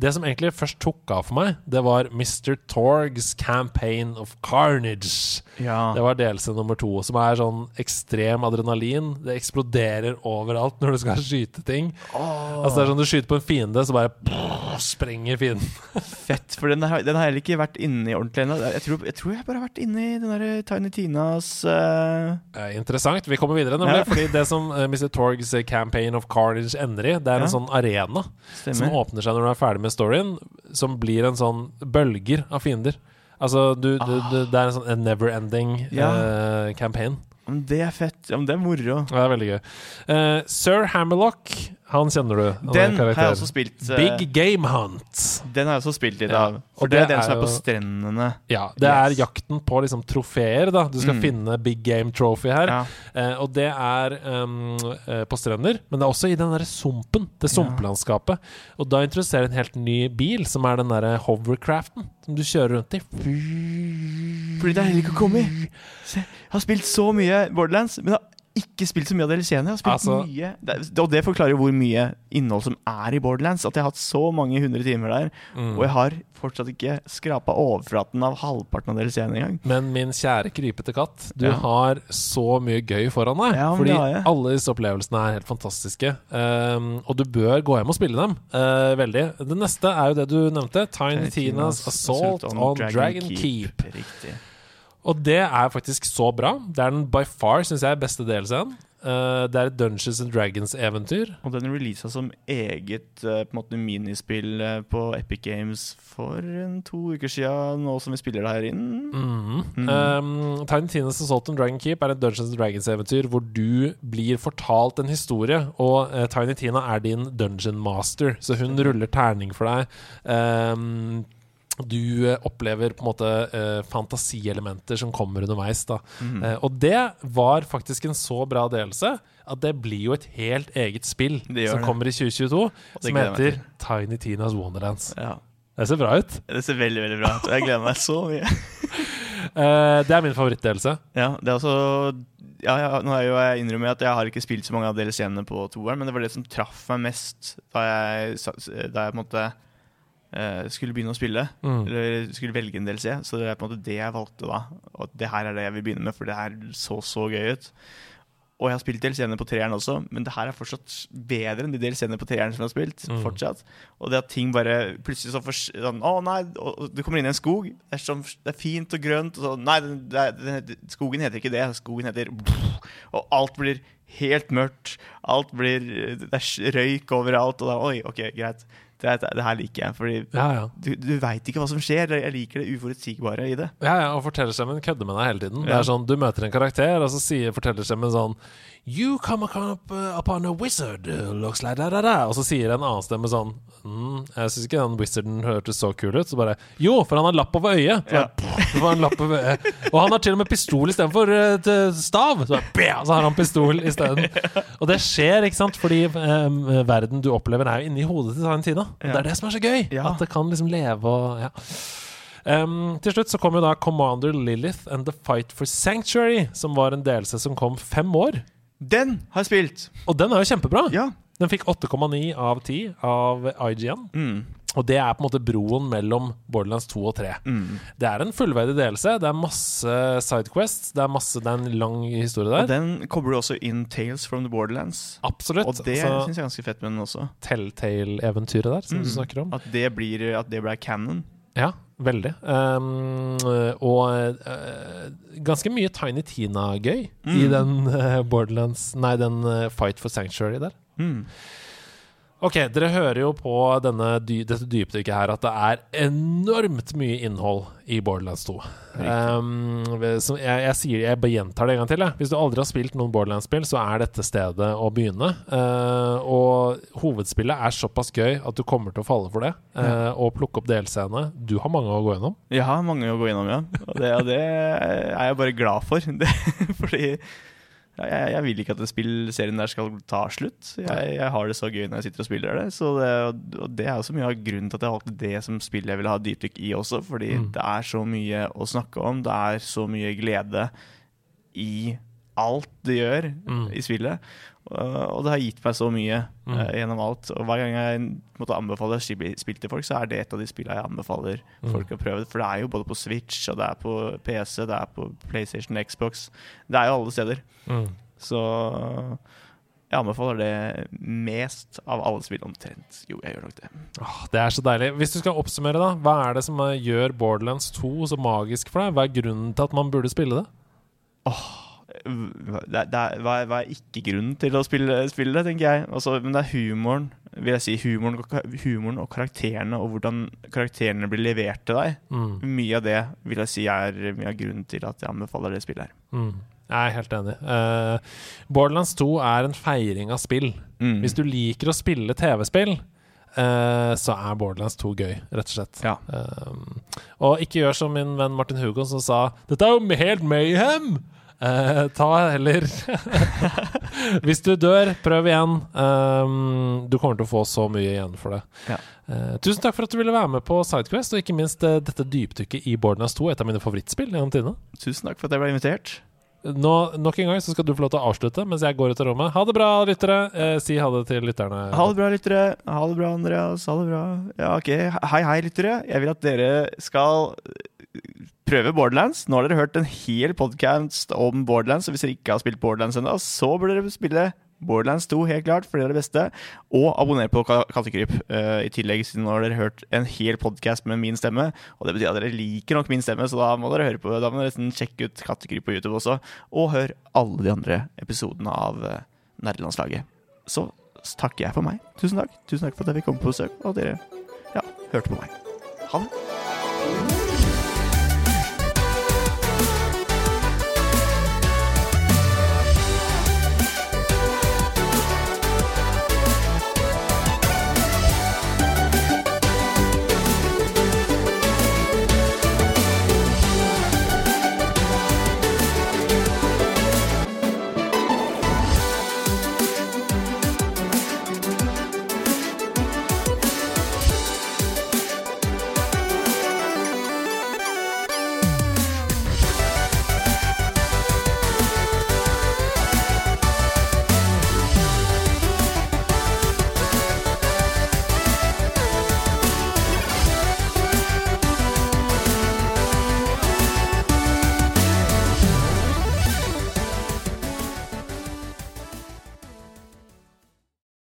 det som egentlig først tok av for meg, det var Mr. Torgs Campaign of Carnage. Ja. Det var delelse nummer to, som er sånn ekstrem adrenalin. Det eksploderer overalt når du skal skyte ting. Altså det er sånn Du skyter på en fiende, så bare brrr, sprenger fienden. Fett. For den har, den har heller ikke vært inne i ordentlig ennå. Jeg, tror- jeg tror jeg bare har vært inne i den der Tiny Tinas uh... Eh, interessant. Vi kommer videre, nemlig. Ja. Fordi det som eh, Mr. Torgs Campaign of Carnage ender i, det er en Ja. sånn arena som åpner seg når du er ferdig med storyen, som blir en sånn bølger av fiender. Altså, du, du, du, det er en sånn never-ending Ja. uh, campaign. Men det er fett. Om det er moro. Ja, det er veldig gøy. Uh, Sir Hammerlock, han kjenner du. Han er Den har jeg også spilt. eh, Big Game Hunt. Den har jeg også spilt litt Ja, av. og For det er den den som er jo, på strendene. Ja, det er Yes. jakten på liksom trofeer, da. Du skal Mm. finne Big Game Trophy her. Ja. Eh, og det er um, på strender, men det er også i den derre sumpen. Det Ja. sumplandskapet. Og da introduserer en helt ny bil, som er den derre hovercraften som du kjører rundt i. Fordi det er heller ikke å komme i. Jeg har spilt så mye Borderlands, men jeg har ikke spilt så mye av DLC-ene. Altså- mye det, Og det forklarer jo hvor mye innhold som er i Borderlands. At jeg har hatt så mange hundre timer der, Mm. og jeg har fortsatt ikke skrapa overflaten av halvparten av DLC-ene engang. Men min kjære krypete katt, du Ja. har så mye gøy foran deg. Ja, fordi alle disse opplevelsene er helt fantastiske. Um, og du bør gå hjem og spille dem. Uh, veldig. Det neste er jo det du nevnte. Tiny Tina's Assault on Dragon Keep. Riktig. Og det er faktisk så bra. Det er den by far, syns jeg, beste delscenen. Uh, det er et Dungeons and Dragons-eventyr. Og den releasa som eget uh, på en måte minispill uh, på Epic Games for en to uker sia, nå som vi spiller det her inn. Mhm. Mm. Um, Tiny Tina's Assault on Dragon Keep er et Dungeons and Dragons-eventyr hvor du blir fortalt en historie, og eh, Tiny Tina er din dungeon master, så hun ruller terning for deg. Um, du eh, opplever på en måte eh, fantasielementer som kommer underveis. da Mm. Eh, Og det var faktisk en så bra delelse at det blir jo et helt eget spill som det. kommer i 2022, som heter Tiny Tinas Wonderlands. ja. Det ser bra ut. Det ser veldig veldig bra ut. Jeg gleder meg så mye. Eh, det er min favorittdelelse. Ja, det er også ja, ja, Nå er jo jeg innrømmer at jeg har ikke spilt så mange av DLC-ene på toeren, men det var det som traff meg mest da jeg, da jeg på en måte skulle begynne å spille. Mm. Eller skulle velge en DLC. Så det er på en måte det jeg valgte da. Og det her er det jeg vil begynne med, for det her så så gøy ut. Og jeg har spilt DLC-ene på treeren også, men det her er fortsatt bedre enn de DLC-ene på treeren som jeg har spilt. Mm. fortsatt. Og det at ting bare plutselig så for, sånn, Å nei, du kommer inn i en skog. Det er, sånn, det er fint og grønt. Og så, nei, det er, det heter, skogen heter ikke det. Skogen heter Og alt blir helt mørkt. Alt blir Det er røyk overalt. Og da, oi, OK, greit. Det, det, det her liker jeg. Fordi Ja, ja. du, du veit ikke hva som skjer. Jeg liker det uforutsigbare i det. Ja, ja, og fortellerstemmen kødder med deg hele tiden. Det er sånn, Du møter en karakter, og så sier fortellerstemmen sånn You come up, uh, upon a wizard, uh, looks like da, da, da. Og så sier en annen stemme sånn mm, Jeg syns ikke den wizarden hørtes så kul ut. Så bare Jo, for han har lapp over øyet! Ja. bare, lapp over øyet. Og han har til og med pistol istedenfor uh, stav! Så, bare, så har han pistol isteden. Og det skjer, ikke sant? Fordi um, verden du opplever, er jo inni hodet til Tine Tina. Og Ja. Det er det som er så gøy! Ja. At det kan liksom leve og ja. Um, til slutt så kom jo da Commander Lilith and The Fight for Sanctuary, som var en delelse som kom fem år. Den har jeg spilt! Og den er jo kjempebra! Ja. Den fikk 8,9 av 10 av IGN. Mm. Og det er på en måte broen mellom Borderlands 2 og 3. Mm. Det er en fullverdig delelse. Det er masse sidequests. Det er, masse, det er en lang historie der. Og den kobler også inn Tales from the Borderlands. Absolutt. Og det altså, syns jeg er ganske fett med den også. Telltale-eventyret der, som du Mm. snakker om. At det blir At det ble canon. Ja, veldig. Um, og uh, ganske mye Tiny Tina-gøy i Mm. den uh, Borderlands Nei, den eh, Fight for Sanctuary der. Mm. Ok, dere hører jo på denne dette dypdykket her at det er enormt mye innhold i Borderlands 2. Um, jeg, jeg, sier, jeg bare gjentar det en gang til. Jeg. Hvis du aldri har spilt noen Borderlands-spill, så er dette stedet å begynne. Uh, og hovedspillet er såpass gøy at du kommer til å falle for det. Uh, og plukke opp delscenene. Du har mange å gå gjennom. Jeg har mange å gå gjennom, ja. Og det, og det er jeg bare glad for. Det, fordi jeg, jeg vil ikke at den spillserien der skal ta slutt. Jeg, jeg har det så gøy når jeg sitter og spiller det. Så det, og det er også mye av grunnen til at jeg valgte det som spill jeg ville ha dypdykk i også. Fordi Mm. det er så mye å snakke om. Det er så mye glede i alt det gjør Mm. i spillet. Og, og det har gitt meg så mye Mm. eh, gjennom alt. Og hver gang jeg måtte anbefale spill til folk, så er det et av de spillene jeg anbefaler Mm. folk å prøve. For det er jo både på Switch, og det er på PC, det er på PlayStation, Xbox. Det er jo alle steder. Mm. Så jeg anbefaler det mest av alle spill omtrent. Jo, jeg gjør nok det. Åh, det er så deilig. Hvis du skal oppsummere, da. Hva er det som eh, gjør Borderlands 2 så magisk for deg? Hva er grunnen til at man burde spille det? Det, det hva, er, hva er ikke grunnen til å spille, spille det, tenker jeg. Også, men det er humoren, vil jeg si. Humoren, humoren og karakterene, og hvordan karakterene blir levert til deg. Mm. Mye av det vil jeg si er mye av grunnen til at jeg anbefaler det spillet her. Mm. Jeg er helt enig. Uh, Borderlands 2 er en feiring av spill. Mm. Hvis du liker å spille TV-spill, Uh, så er Borderlands 2 gøy, rett og slett. Ja. Uh, og ikke gjør som min venn Martin Hugo, som sa 'Dette er jo helt mayhem'! Eh, ta heller Hvis du dør, prøv igjen. Um, du kommer til å få så mye igjen for det. Ja. Uh, tusen takk for at du ville være med på Sidequest, og ikke minst uh, dette dypdykket i Borderlands 2, et av mine favorittspill gjennom tidene. Tusen takk for at jeg ble invitert. Nå, nok en gang så skal du få lov til å avslutte mens jeg går ut av rommet. Ha det bra, lyttere. Si ha det til lytterne. Ha det bra, lyttere. Ha det bra, Andreas. Ha det bra. Ja, ok. Hei, hei, lyttere. Jeg vil at dere skal prøve Borderlands. Nå har dere hørt en hel podcast om Borderlands, og hvis dere ikke har spilt Borderlands ennå, så burde dere spille Borderlands 2, helt klart, for det er det beste. Og abonner på Ka- Kattekryp. Uh, I tillegg, siden nå har dere hørt en hel podcast med min stemme. Og det betyr at dere liker nok min stemme, så da må dere høre på Da må dere sjekke ut Kattekryp på YouTube også. Og hør alle de andre episodene av uh, Nerdelandslaget. Så takker jeg for meg. Tusen takk. Tusen takk for at jeg fikk komme på besøk, og at dere ja, hørte på meg. Ha det.